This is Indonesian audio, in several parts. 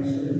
Gracias.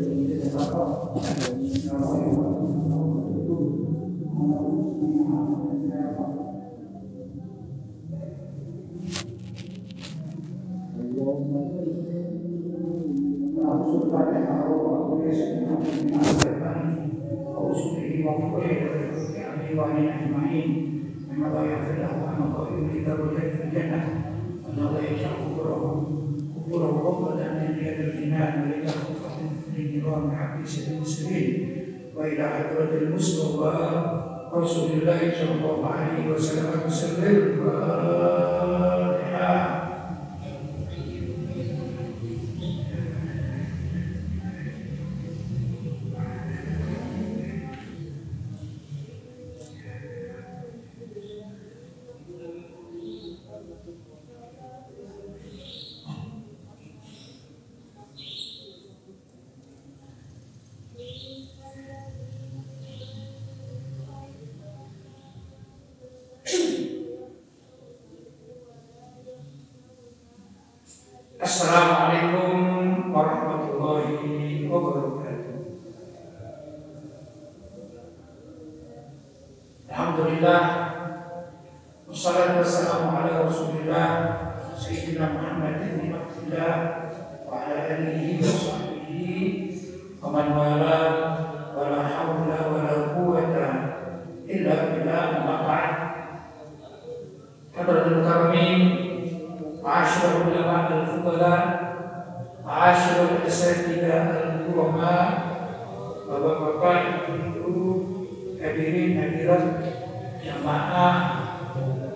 وإلى حضرة المصطفى رسول الله صلى الله عليه وسلم وسلم Assalamualaikum warahmatullahi wabarakatuh. Alhamdulillah Wassalatu wassalamu ala rasulillah Sayyidina Muhammad bin Abdullah Wa ala alihi wa sahbihi Wa man wala hadirat jamaah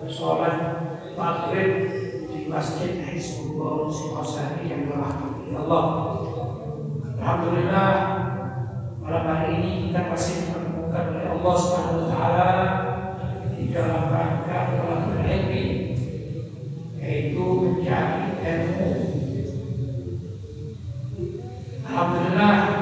sholat maghrib di Masjid Hizbullah Singosari yang dirahmati Allah. Alhamdulillah malam hari ini kita masih dipertemukan oleh Allah Subhanahu Wa Taala di dalam rangka telah berilmi yaitu mencari ilmu. Alhamdulillah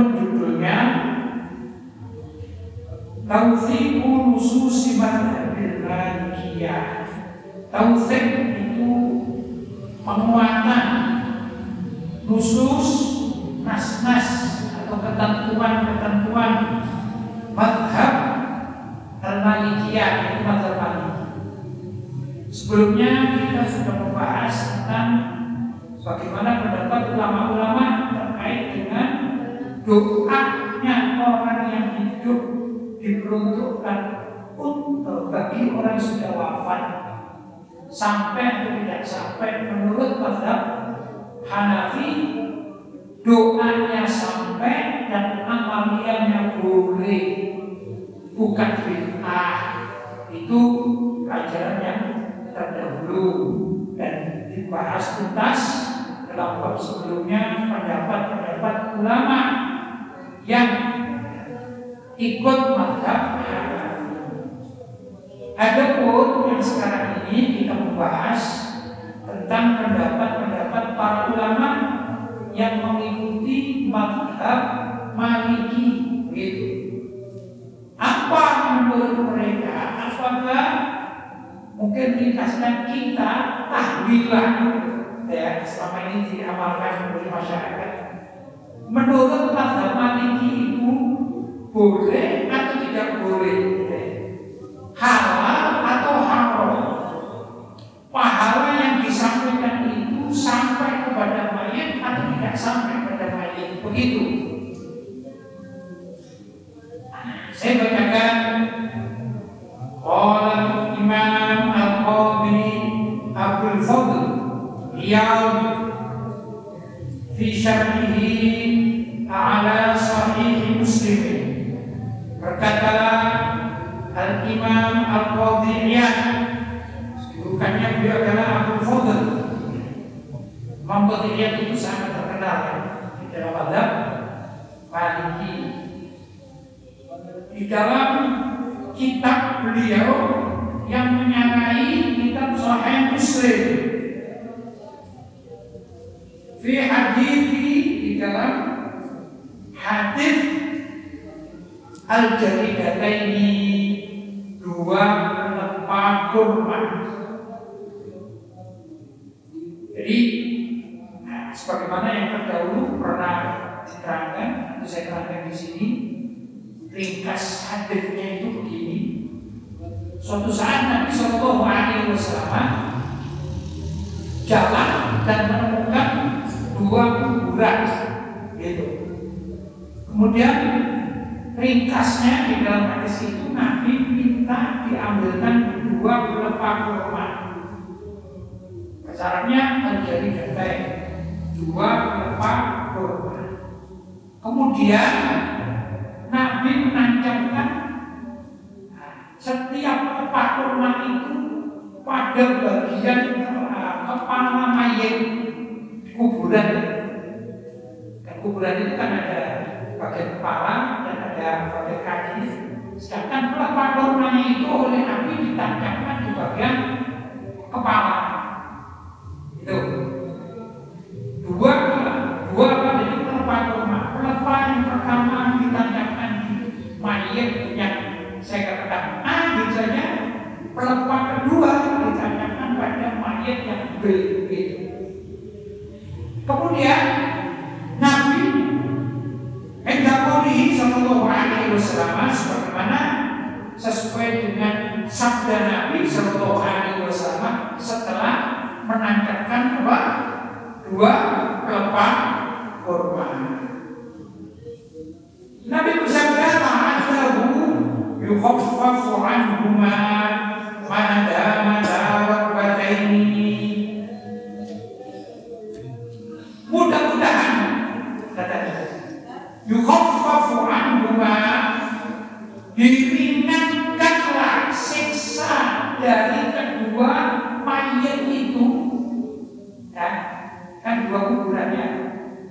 Adapun judulnya Taufiqu nususi madhabil malikiyah Taufik itu penguatan nusus nas-nas atau ketentuan-ketentuan madhab al-malikiyah itu madhab sebelumnya kita sudah membahas tentang bagaimana pendapat ulama-ulama terkait dengan doanya orang yang hidup diperuntukkan untuk bagi orang yang wafat sampai atau tidak sampai menurut madhab Hanafi doanya sampai dan amaliyahnya boleh. Bukan bid'ah. Itu pelajaran yang terdahulu dan dibahas tuntas dalam bab sebelumnya pendapat-pendapat ulama yang ikut Hanafi. Adapun yang sekarang ini kita membahas tentang pendapat-pendapat para ulama yang mengikuti madhab Maliki gitu. Apa menurut mereka? Apakah mungkin ringkasnya kita tahwilah ya selama ini diamalkan oleh masyarakat? Menurut madhab Maliki itu boleh al ini dua lemah kurma. Jadi nah, sebagaimana yang terdahulu pernah diterangkan, saya terangkan di sini ringkas hadisnya itu begini. Suatu saat Nabi Shallallahu Alaihi Wasallam jalan dan menemukan dua kuburan, gitu. Kemudian ringkasnya di dalam hadis itu Nabi minta diambilkan dua pelepah kurma. Syaratnya menjadi gandai dua pelepah kurma. Kemudian Nabi menancapkan setiap kepak kurma itu pada bagian kepala mayat kuburan. Dan kuburan itu kan ada bagian kepala dan ada bagian kaki. Sedangkan kepak kurmanya itu oleh Nabi ditancapkan di bagian kepala.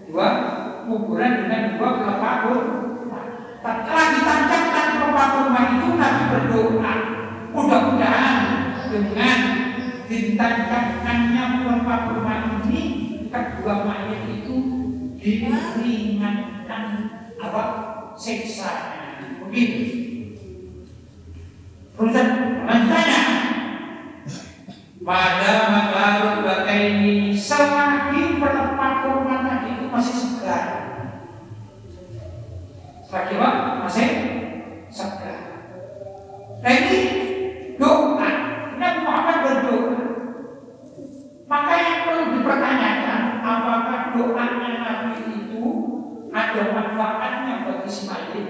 Dua kuburan dengan dua pelepah Setelah ditancapkan pelepah kurma itu Nabi berdoa. Mudah-mudahan dengan ditancapkannya pelepah kurma ini kedua mayat itu diringankan apa? Siksa begitu. Kemudian lanjutannya. Pada makarut bagai ini selagi Apa? Masih segar. Nah ini doa. Nabi Muhammad berdoa. Maka yang perlu dipertanyakan, apakah doanya Nabi itu ada manfaatnya bagi si mayit?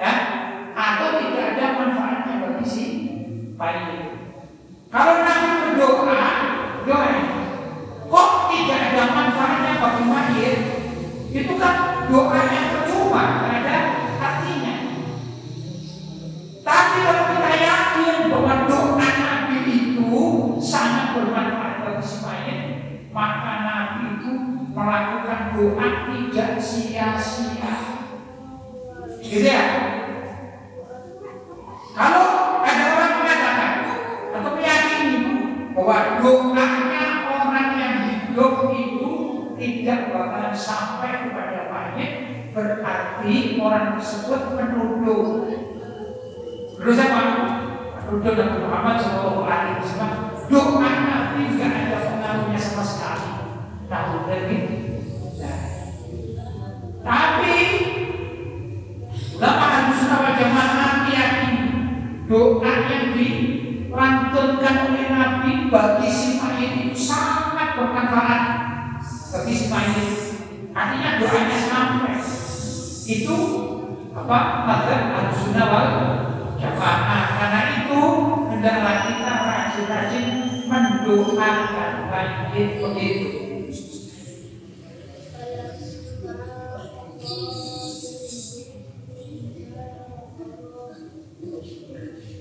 Ya? Atau tidak ada manfaatnya bagi si mayit? Kalau Nabi berdoa, doa kok tidak ada manfaatnya bagi mayit? Itu kan doanya percuma, tidak bermanfaat bagi mayit, maka Nabi itu melakukan doa tidak sia-sia. Gitu ya? Kalau ada orang mengatakan atau meyakini bahwa doanya orang yang hidup itu tidak bakalan sampai kepada mayit, berarti orang tersebut menuduh Terus apa? Menuduh Nabi Muhammad Shallallahu Alaihi Wasallam doa Nabi tidak ada pengaruhnya sama sekali. Tahu dari nah. Tapi ulama harus wal jamaah meyakini doa yang dilantunkan oleh Nabi bagi si mayit itu sangat bermanfaat bagi si mayit. Artinya doanya sampai Itu apa? Madzhab Ahlussunnah wal Jamaah. Karena itu hendaklah kita rajin-rajin mendoakan mayit begitu.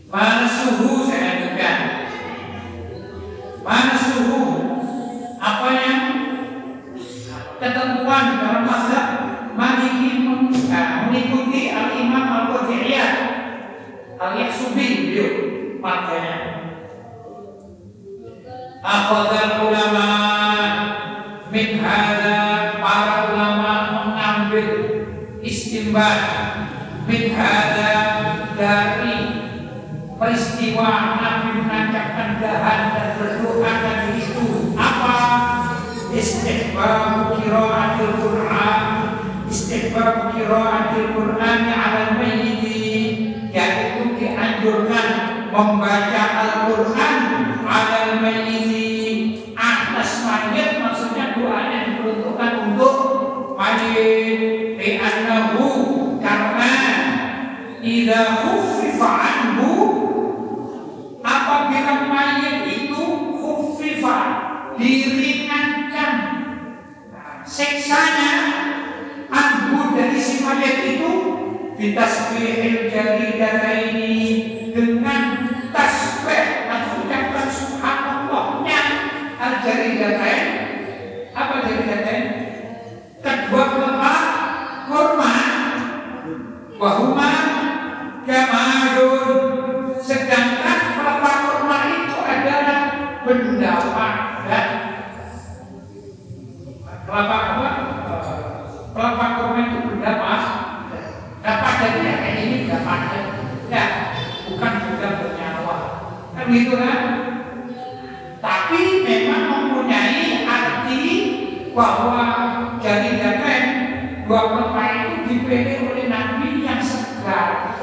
Mana suhu bitasbihil ini dengan tasbih atau ucapan subhanallahnya al jaridatain apa jaridatain kedua kelompok kurma wahuma jamadun sedangkan pelepah kurma itu adalah benda padat kelapa apa kelapa kurma itu benda pas benda padat ya kayak ini benda padat ya bukan benda bernyawa kan gitu kan tapi memang mempunyai arti bahwa jadi dapen dua kelapa itu dipilih oleh Nabi yang segar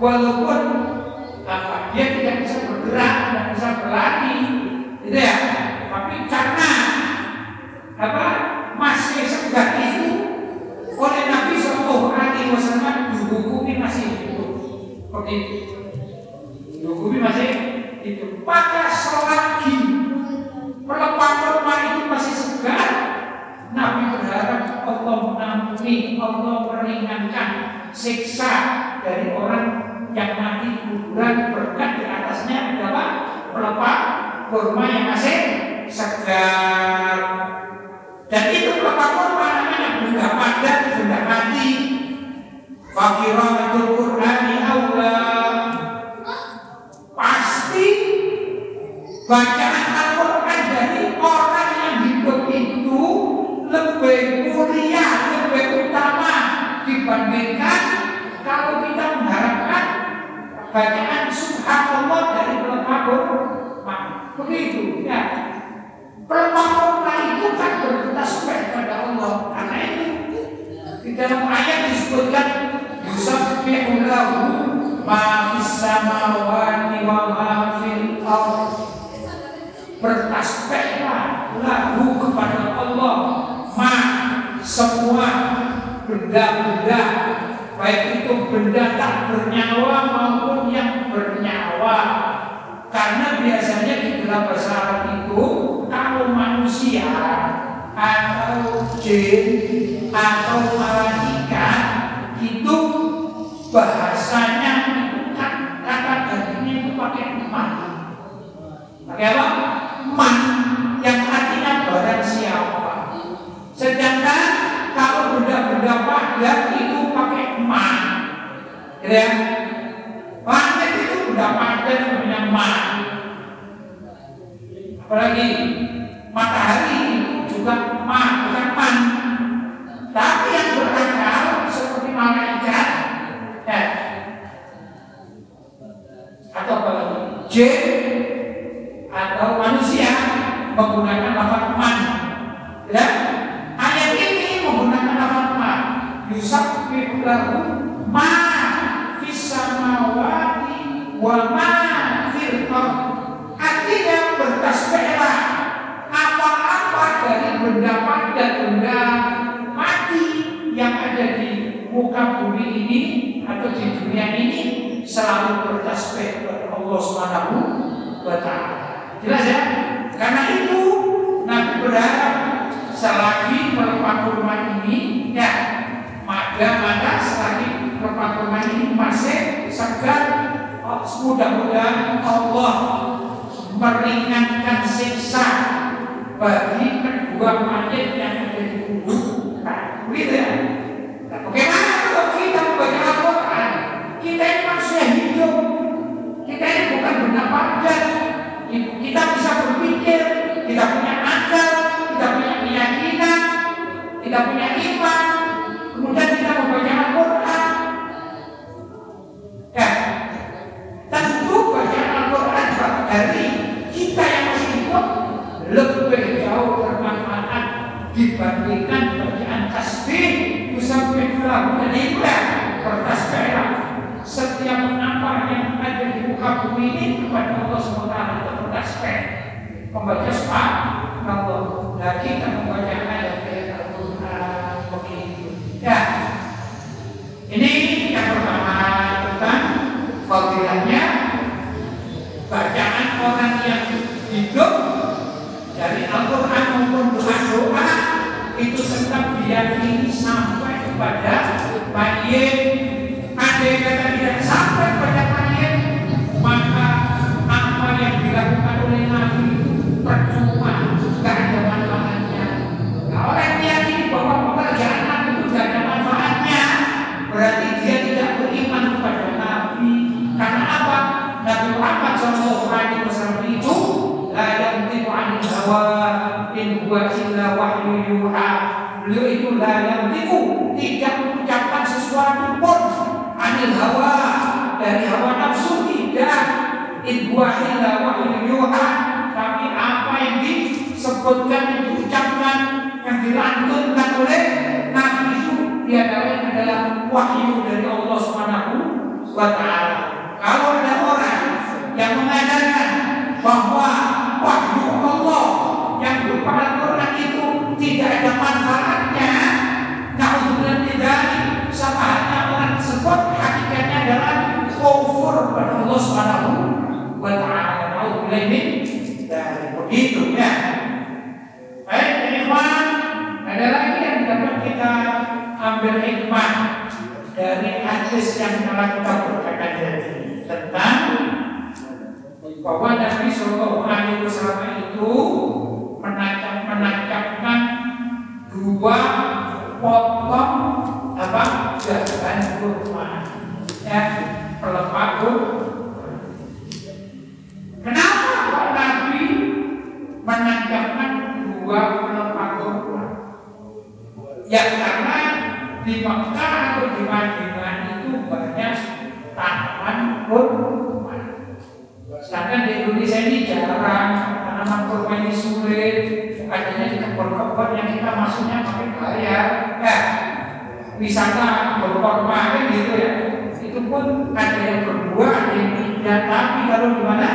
walaupun apa dia tidak bisa bergerak tidak bisa berlari gitu ya tapi karena apa masih segar itu oleh Nabi Shallallahu Alaihi Wasallam dihukumi masih hidup seperti itu dihukumi masih hidup maka selagi pelepah kurma itu masih segar Nabi berharap Allah mengampuni Allah meringankan siksa dari orang yang mati kuburan. Berkat di atasnya adalah pelepah kurma yang masih segar. Dan itu pelepah kurma namanya benda padat benda mati. Fakiratul Qur'ani Allah. Pasti bacaan di dalam ayat disebutkan yusabbihu lahu ma fis samawati wa ma fil ardh kepada Allah. Ma semua benda-benda baik itu benda tak bernyawa maupun yang bernyawa. Karena biasanya di dalam bahasa itu kalau manusia atau jin atau malaikat itu bahasanya kan kata gantinya itu pakai emas pakai apa? man yang artinya barang siapa. Sedangkan kalau benda-benda padat itu pakai man, gitu ya. Padat itu benda padat namanya man. Apalagi matahari itu juga man, bukan man. Tapi yang berakal seperti malaikat, ya. Atau apa lagi? Jin atau manusia menggunakan lafaz man. Ya? Ayat ini menggunakan lafaz man. Yusabbihu lahu ma fis samawati wa ma fil. Artinya bertasbihlah apa-apa dari benda padat, benda mati yang ada di muka bumi ini atau di dunia ini selalu bertasbih kepada Allah Subhanahu wa taala. Jelas ya? Karena itu Nabi berharap selagi kurma ini ya maka maka selagi kurma ini masih segar mudah-mudahan Allah meringankan siksa bagi kedua mayat yang ada di kubur. Nah, gitu ya. Kita punya iman. Kemudian kita membaca Al-Quran. Ya, tentu bacaan Al-Quran dari kita yang masih hidup lebih jauh bermanfaat dibandingkan bacaan tasbih usabih lahu dan ibadah bertasbihlah setiap apa yang ada di muka bumi ini kepada Allah SWT itu bertasbih membaca subhanallah nah kita jalan kurma ya pelepah Kenapa kok Nabi menancapkan dua pelepah kurma? Ya karena di Mekah atau di Madinah itu banyak tanaman kurma. Sedangkan di Indonesia ini jarang tanaman kurma ini sulit. Adanya di kebun-kebun yang kita masuknya pakai bayar. Ya, wisata berkurma kan gitu ya. Itu pun ada yang berbuah, ada yang tidak. Tapi kalau di mana?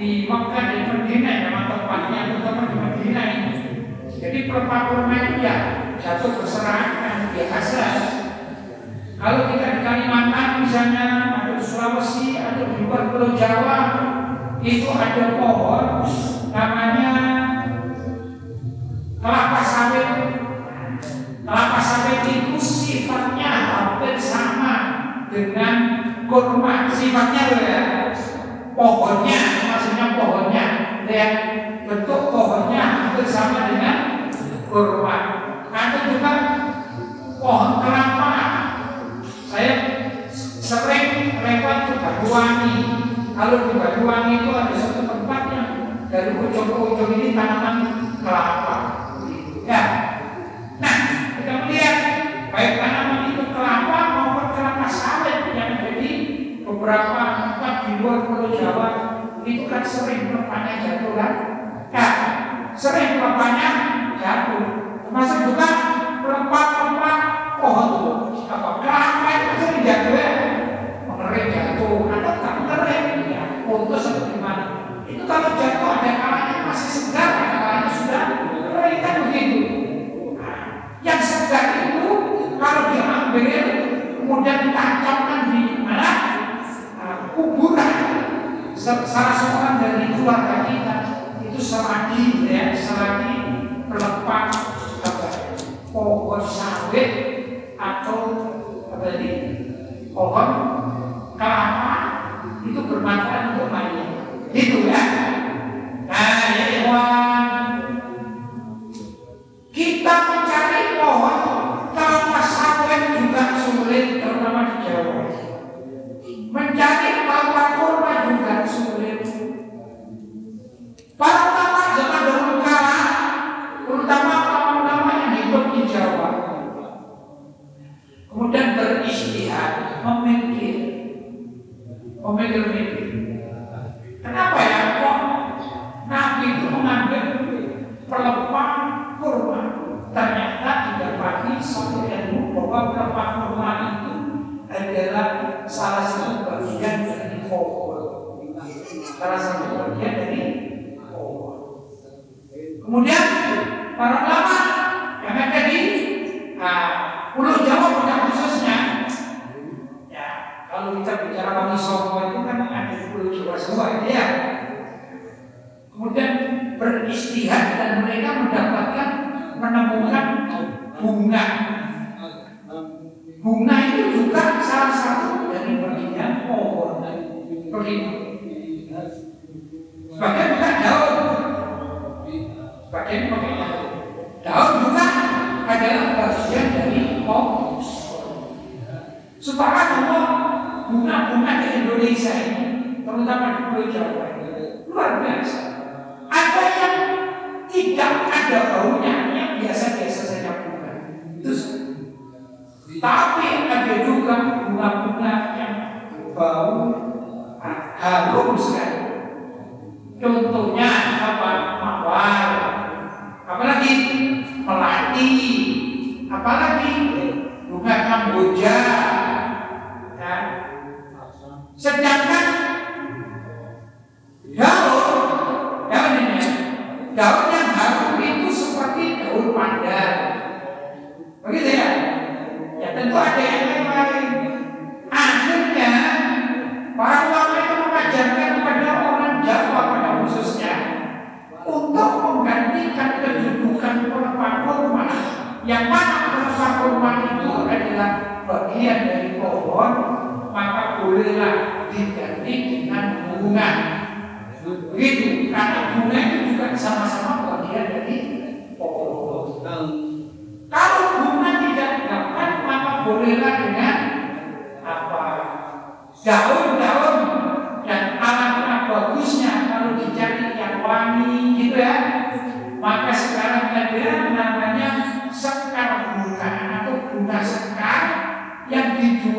Di Mekah, di Madinah, memang tempatnya terutama di Madinah ini. Jadi itu ya jatuh berserakan biasa. Kalau kita di Kalimantan misalnya atau di Sulawesi atau di luar Pulau Jawa itu ada pohon namanya kelapa sawit. Kelapa sawit itu dengan kurma. Sifatnya loh ya. Pohonnya, maksudnya pohonnya, lihat bentuk pohonnya hampir sama dengan kurma. Ada juga pohon kelapa. Saya sering lewat ke Banyuwangi. Kalau di Banyuwangi itu ada satu tempat yang dari ujung ke ujung ini tanaman kelapa. Ya. Nah, kita melihat baik tanaman itu kelapa maupun kelapa sawit yang ada di beberapa tempat di luar Pulau Jawa itu kan sering kelepanya jatuh kan? Ya, sering kelepanya jatuh. Termasuk juga pelepah-pelepah pohon itu. Apa? Kelapa itu sering jatuh ya? Mengering jatuh atau tak mengering ya? Putus atau gimana itu kalau jatuh ada kalanya masih segar করলাম haruskan. Contohnya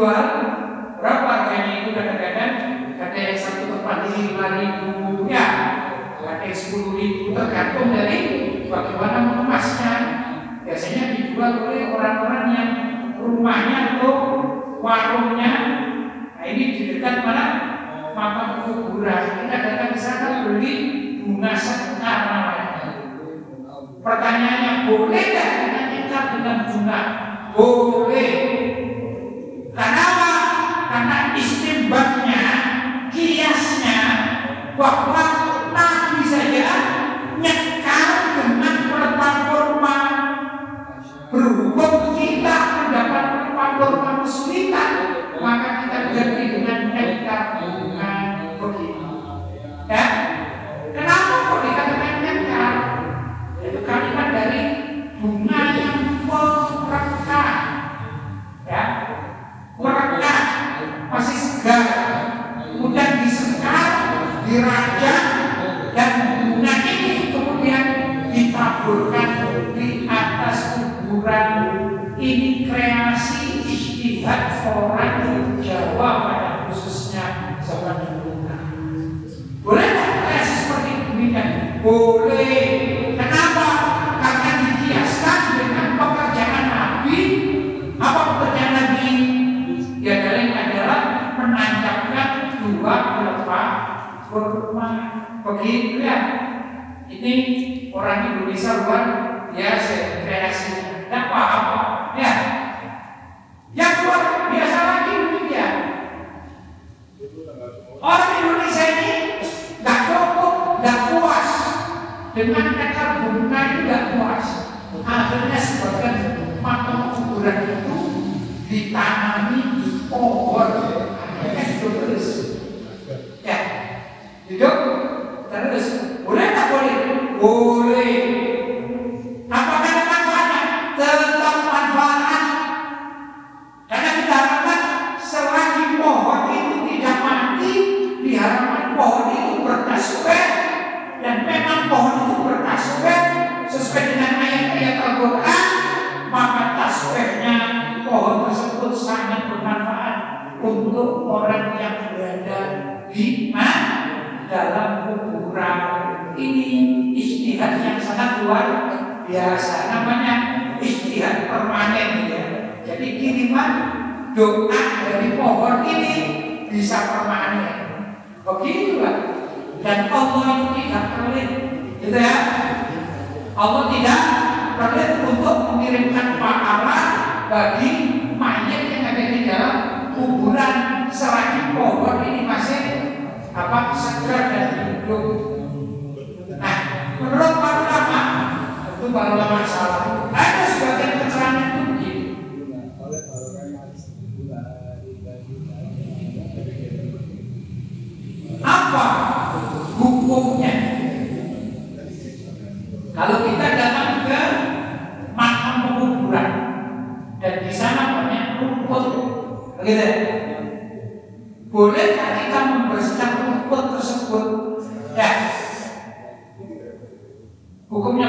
dibuat berapa harganya itu kadang-kadang? Katanya yang satu tempat ini lima ribu ya kata yang sepuluh ribu tergantung dari bagaimana mengemasnya. Biasanya dijual oleh orang-orang yang rumahnya atau warungnya. ditaburkan di atas kuburan ini kreasi istihad orang Jawa pada khususnya zaman dulu. Boleh tak kreasi seperti ini? Boleh. pohon itu berkas dan memang pohon itu berkas sesuai dengan ayat-ayat Al-Quran maka tasbihnya pohon tersebut sangat bermanfaat untuk orang yang berada di dalam kuburan. Ini istihad yang sangat luar biasa. Namanya istihad permanen ya. Jadi kiriman doa dari pohon ini bisa permanen. Begitulah. Dan Allah itu tidak pelit, gitu ya. Allah tidak pelit untuk mengirimkan pahala bagi mayat yang ada di dalam kuburan selagi pohon ini masih apa segar dan hidup. Nah, menurut para ulama, itu para ulama salah. Ada apa hukumnya? Kalau kita datang ke makam penguburan dan di sana banyak rumput begitu? Bolehkah kita membersihkan rumput tersebut? Ya. Hukumnya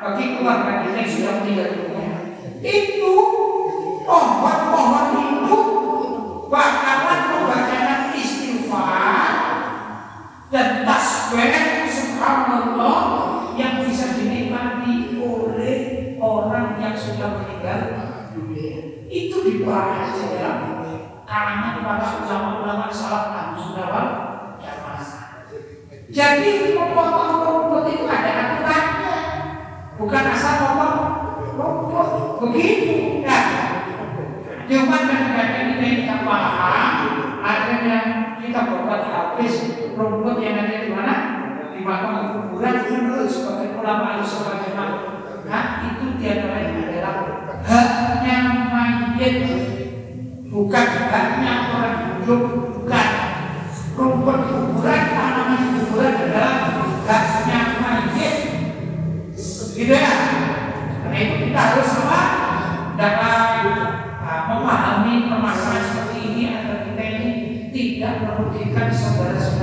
bagi keluarga kita yang sudah meninggal dunia. Itu merugikan saudara-saudara.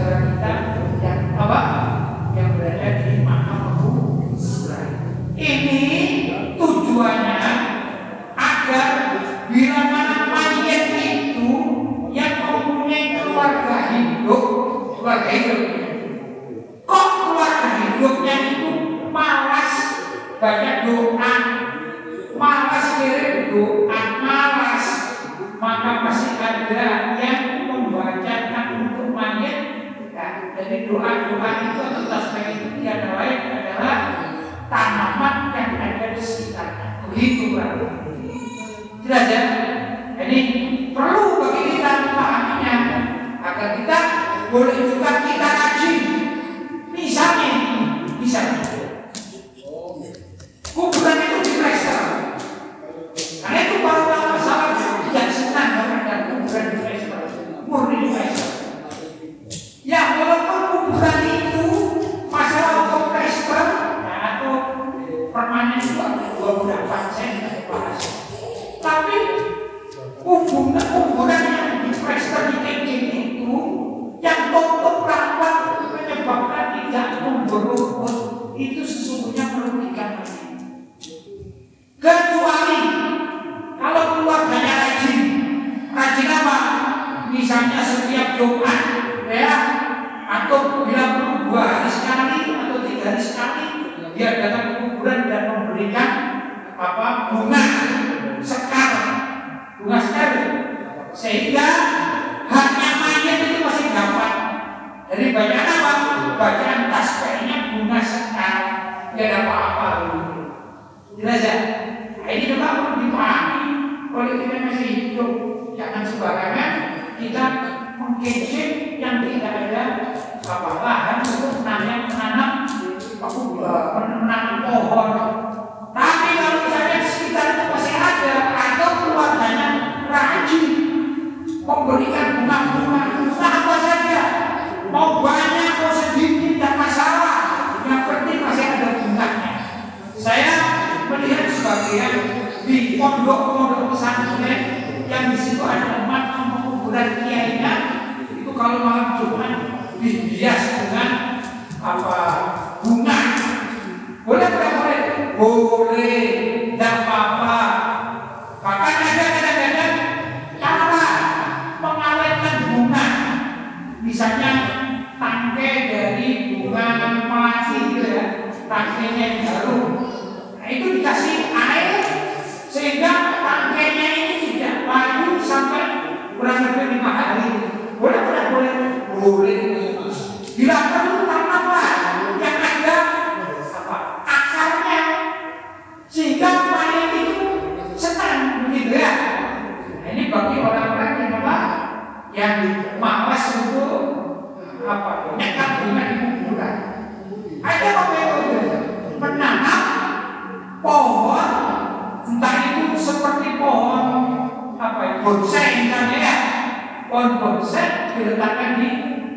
diletakkan di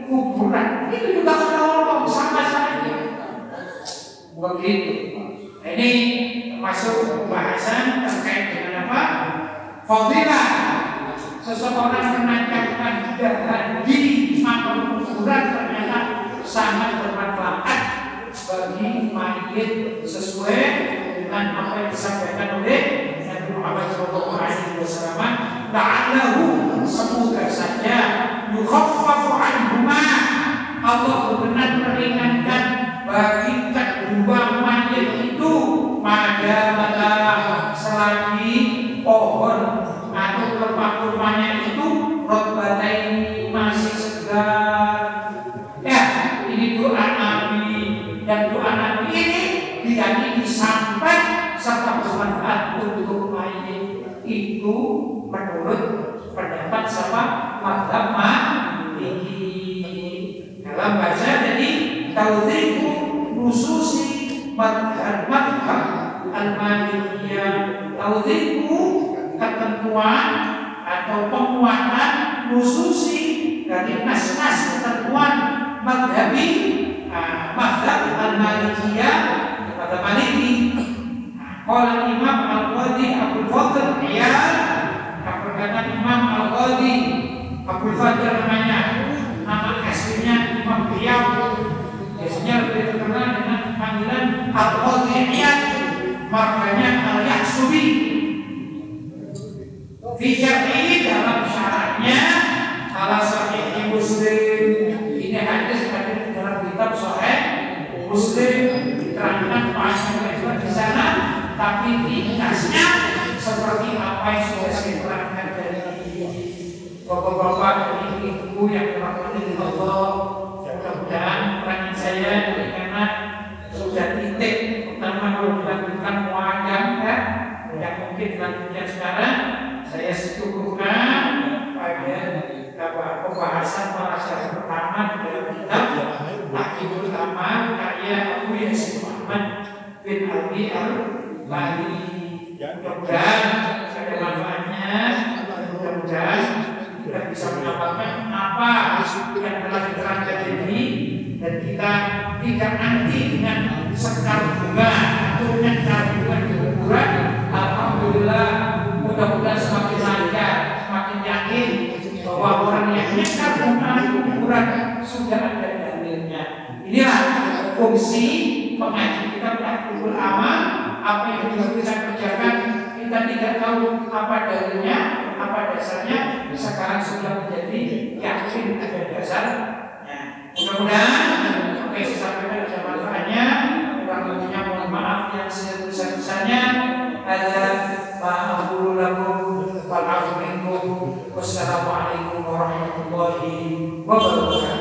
kuburan. Itu juga menolong sama saja begitu. Nah, ini masuk pembahasan terkait dengan apa? Fobia seseorang menancapkan dahan di makam kuburan ternyata sangat bermanfaat bagi mayat sesuai dengan apa yang disampaikan oleh Nabi Muhammad SAW. Alaihi ada semoga saja yukhaffafu anhuma. Allah berkenan meringankan bagi ketentuan atau penguatan khususi dari nas-nas ketentuan madhabi ah, madhab al-malikiyah kepada maliki. Ah, Kalau Imam Al-Qadi abul Fadl ya perkataan Imam Al-Qadi abul Fadl namanya nama aslinya Imam biaw, biasanya lebih terkenal dengan panggilan Al-Qadi Iyad markanya Al-Yahsubi. Ini dalam syaratnya ala sahih muslim ini hadis ada dalam kitab sahih muslim diterangkan panjang lebar di sana tapi ringkasnya seperti apa yang sudah saya terangkan dari bapak-bapak dan ibu-ibu yang dirahmati Allah mudah-mudahan pertanyaan saya karena sudah titik pertama kalau dilakukan muadam ya. Yang mungkin dilanjutkan sekarang saya setujukan pada apa pembahasan pembahasan pertama di dalam kitab Akibul Amal karya Abu Muhammad bin Abi al Bali mudah-mudahan ada manfaatnya mudah-mudahan kita bisa mendapatkan apa yang telah diterangkan ini dan kita tidak nanti dengan sekar bunga atau dengan sekar bunga di kuburan Alhamdulillah mudah-mudahan semakin lancar semakin yakin bahwa orang yang nyekar bunga di kuburan sudah ada dalilnya. Inilah fungsi pengaji kita kumpul amal apa yang kita bisa kerjakan kita tidak tahu apa dalilnya apa dasarnya. Sekarang sudah menjadi yakin ada dasarnya. Mudah-mudahan oke saya sampaikan ada manfaatnya kurang lebihnya mohon maaf yang sebesar-besarnya. Ada ma'afuru warahmatullahi wabarakatuh